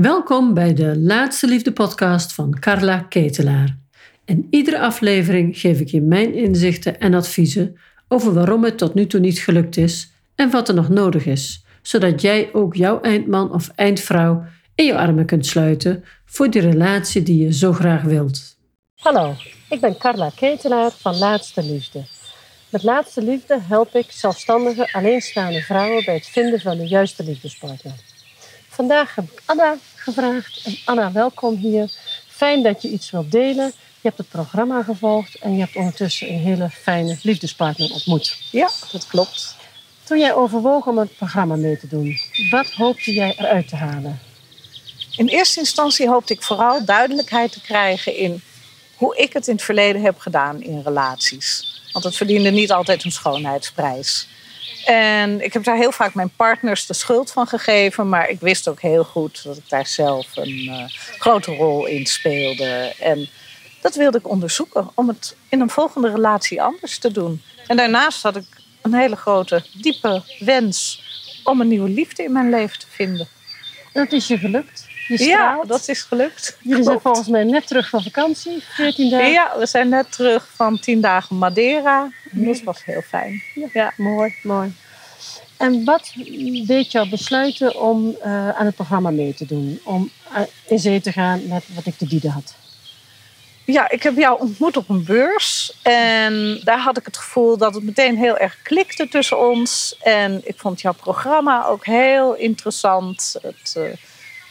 Welkom bij de Laatste Liefde podcast van Carla Ketelaar. In iedere aflevering geef ik je mijn inzichten en adviezen over waarom het tot nu toe niet gelukt is en wat er nog nodig is, zodat jij ook jouw eindman of eindvrouw in je armen kunt sluiten voor die relatie die je zo graag wilt. Hallo, ik ben Carla Ketelaar van Laatste Liefde. Met Laatste Liefde help ik zelfstandige, alleenstaande vrouwen bij het vinden van de juiste liefdespartner. Vandaag heb ik Anna gevraagd. En Anna, welkom hier. Fijn dat je iets wilt delen. Je hebt het programma gevolgd en je hebt ondertussen een hele fijne liefdespartner ontmoet. Ja, dat klopt. Toen jij overwoog om het programma mee te doen, wat hoopte jij eruit te halen? In eerste instantie hoopte ik vooral duidelijkheid te krijgen in hoe ik het in het verleden heb gedaan in relaties. Want het verdiende niet altijd een schoonheidsprijs. En ik heb daar heel vaak mijn partners de schuld van gegeven. Maar ik wist ook heel goed dat ik daar zelf een uh, grote rol in speelde. En dat wilde ik onderzoeken om het in een volgende relatie anders te doen. En daarnaast had ik een hele grote, diepe wens om een nieuwe liefde in mijn leven te vinden. Dat is je gelukt? ja, dat is gelukt. Jullie zijn volgens mij net terug van vakantie, 14 dagen. Ja, we zijn net terug van 10 dagen Madeira. Dat was heel fijn. Ja, mooi, mooi. En wat deed jou besluiten om uh, aan het programma mee te doen? Om uh, in zee te gaan met wat ik te bieden had? Ja, ik heb jou ontmoet op een beurs. En daar had ik het gevoel dat het meteen heel erg klikte tussen ons. En ik vond jouw programma ook heel interessant. Het, uh,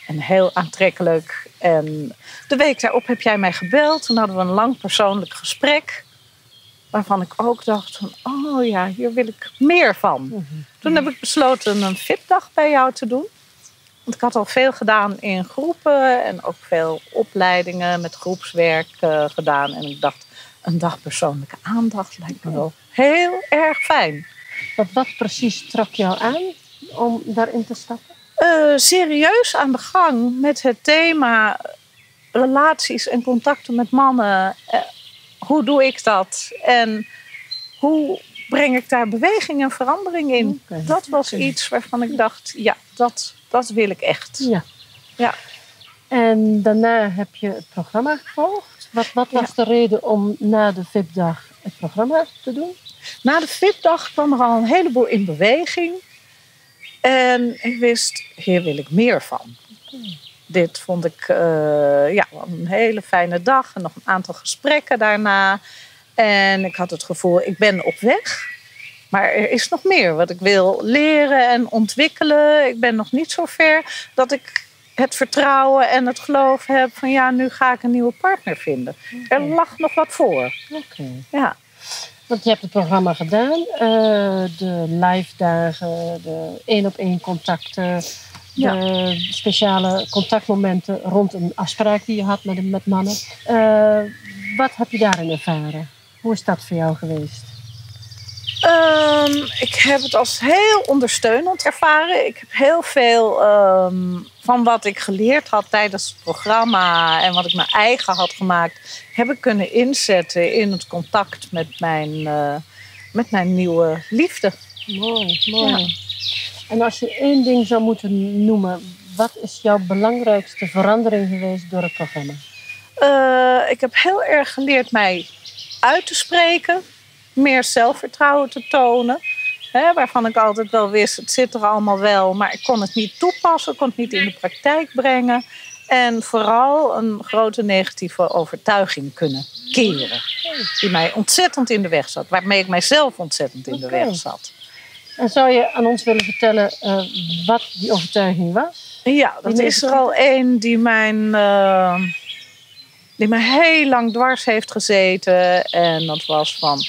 en heel aantrekkelijk. En de week daarop heb jij mij gebeld. Toen hadden we een lang persoonlijk gesprek. Waarvan ik ook dacht van, oh ja, hier wil ik meer van. Mhm. Toen heb ik besloten een fitdag bij jou te doen. Want ik had al veel gedaan in groepen en ook veel opleidingen met groepswerk uh, gedaan. En ik dacht, een dag persoonlijke aandacht lijkt me wel heel erg fijn. Wat, wat precies trok jou aan om daarin te stappen? Uh, serieus aan de gang met het thema relaties en contacten met mannen. Hoe doe ik dat? En hoe breng ik daar beweging en verandering in? Okay. Dat was iets waarvan ik dacht, ja, dat, dat wil ik echt. Ja. ja. En daarna heb je het programma gevolgd. Wat, wat was ja. de reden om na de VIP-dag het programma te doen? Na de VIP-dag kwam er al een heleboel in beweging. En ik wist, hier wil ik meer van. Dit vond ik uh, ja, een hele fijne dag en nog een aantal gesprekken daarna. En ik had het gevoel, ik ben op weg. Maar er is nog meer wat ik wil leren en ontwikkelen. Ik ben nog niet zo ver dat ik het vertrouwen en het geloof heb van ja, nu ga ik een nieuwe partner vinden. Okay. Er lag nog wat voor. Okay. Ja. Want je hebt het programma gedaan, uh, de live dagen, de één op één contacten, ja. de speciale contactmomenten rond een afspraak die je had met, met mannen. Uh, wat heb je daarin ervaren? Hoe is dat voor jou geweest? Um, ik heb het als heel ondersteunend ervaren. Ik heb heel veel um, van wat ik geleerd had tijdens het programma en wat ik mijn eigen had gemaakt, heb ik kunnen inzetten in het contact met mijn, uh, met mijn nieuwe liefde. Mooi, mooi. Ja. En als je één ding zou moeten noemen, wat is jouw belangrijkste verandering geweest door het programma? Uh, ik heb heel erg geleerd mij uit te spreken, meer zelfvertrouwen te tonen. Hè, waarvan ik altijd wel wist, het zit er allemaal wel, maar ik kon het niet toepassen, kon het niet in de praktijk brengen. En vooral een grote negatieve overtuiging kunnen keren. Die mij ontzettend in de weg zat, waarmee ik mijzelf ontzettend in okay. de weg zat. En zou je aan ons willen vertellen uh, wat die overtuiging was? Ja, dat is er al één die mijn. Uh, die me heel lang dwars heeft gezeten. En dat was van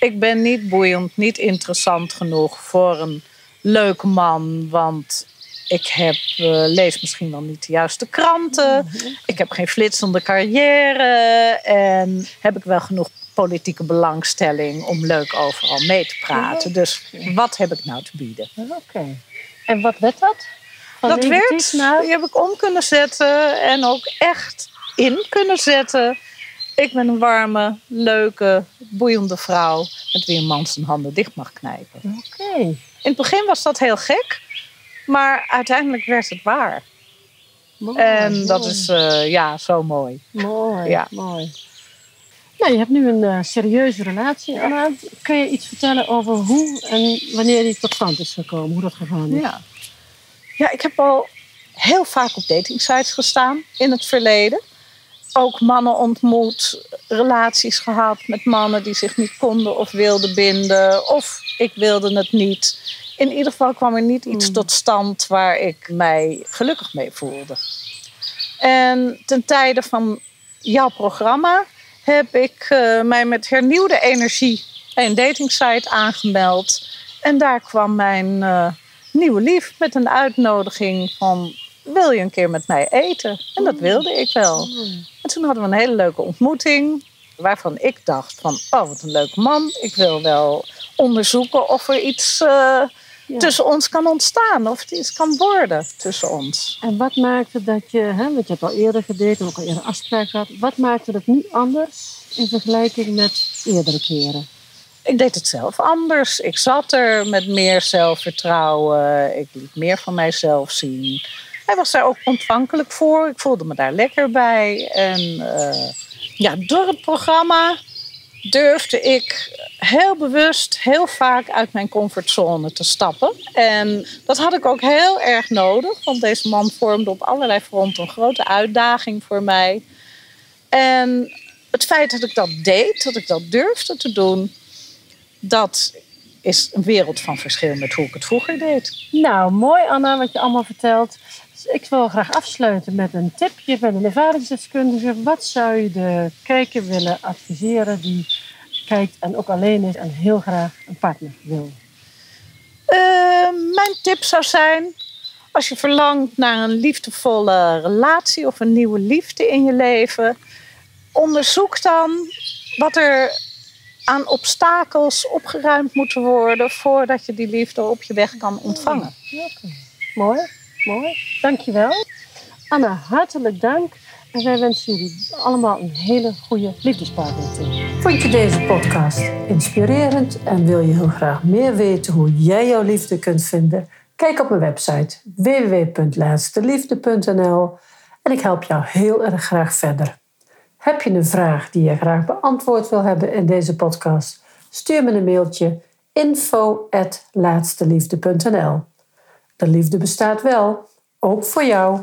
ik ben niet boeiend, niet interessant genoeg voor een leuke man. Want ik heb, uh, lees misschien wel niet de juiste kranten. Ik heb geen flitsende carrière. En heb ik wel genoeg politieke belangstelling om leuk overal mee te praten. Dus wat heb ik nou te bieden? Oké. Okay. En wat werd dat? Van dat werd, naar... die heb ik om kunnen zetten en ook echt in kunnen zetten ik ben een warme, leuke, boeiende vrouw met wie een man zijn handen dicht mag knijpen. Oké. Okay. In het begin was dat heel gek, maar uiteindelijk werd het waar. Mooi, en dat mooi. is eh, ja, zo mooi. Mooi, Ja. mooi. Nou, je hebt nu een eh, serieuze relatie, Anna. Kun je iets vertellen over hoe en wanneer die tot stand is gekomen? Hoe dat gegaan is? Ja. ja, ik heb al heel vaak op datingsites gestaan in het verleden. Ook mannen ontmoet, relaties gehad met mannen die zich niet konden of wilden binden. Of ik wilde het niet. In ieder geval kwam er niet iets Hmm. tot stand waar ik mij gelukkig mee voelde. En ten tijde van jouw programma heb ik eh, mij met hernieuwde energie een datingsite aangemeld. En daar kwam mijn eh, nieuwe lief met een uitnodiging van... wil je een keer met mij eten? En dat wilde ik wel. En toen hadden we een hele leuke ontmoeting... waarvan ik dacht van, oh, wat een leuke man. Ik wil wel onderzoeken of er iets eh, Ja. tussen ons kan ontstaan. Of het iets kan worden tussen ons. En wat maakte dat je, hè, want je hebt al eerder gedate ook al eerder afspraken gehad. Wat maakte het nu anders in vergelijking met eerdere keren? Ik deed het zelf anders. Ik zat er met meer zelfvertrouwen. Ik liet meer van mijzelf zien. Hij was daar ook ontvankelijk voor. Ik voelde me daar lekker bij. En eh, ja, door het programma durfde ik heel bewust, heel vaak uit mijn comfortzone te stappen. En dat had ik ook heel erg nodig, want deze man vormde op allerlei fronten een grote uitdaging voor mij. En het feit dat ik dat deed, dat ik dat durfde te doen, dat is een wereld van verschil met hoe ik het vroeger deed. Nou, mooi Anna, wat je allemaal vertelt. Dus ik wil graag afsluiten met een tipje van een ervaringsdeskundige. Wat zou je de kijker willen adviseren die kijkt en ook alleen is en heel graag een partner wil? Eh, mijn tip zou zijn, als je verlangt naar een liefdevolle relatie of een nieuwe liefde in je leven, onderzoek dan wat er aan obstakels opgeruimd moeten worden voordat je die liefde op je weg kan ontvangen. Oké. Mooi, mooi. Dankjewel. Anna, hartelijk dank. En wij wensen jullie allemaal een hele goede liefdespartner. Vond je deze podcast inspirerend en wil je heel graag meer weten hoe jij jouw liefde kunt vinden? Kijk op mijn website www.laatsteliefde.nl en ik help jou heel erg graag verder. Heb je een vraag die je graag beantwoord wil hebben in deze podcast? Stuur me een mailtje info.laatsteliefde.nl De liefde bestaat wel, ook voor jou.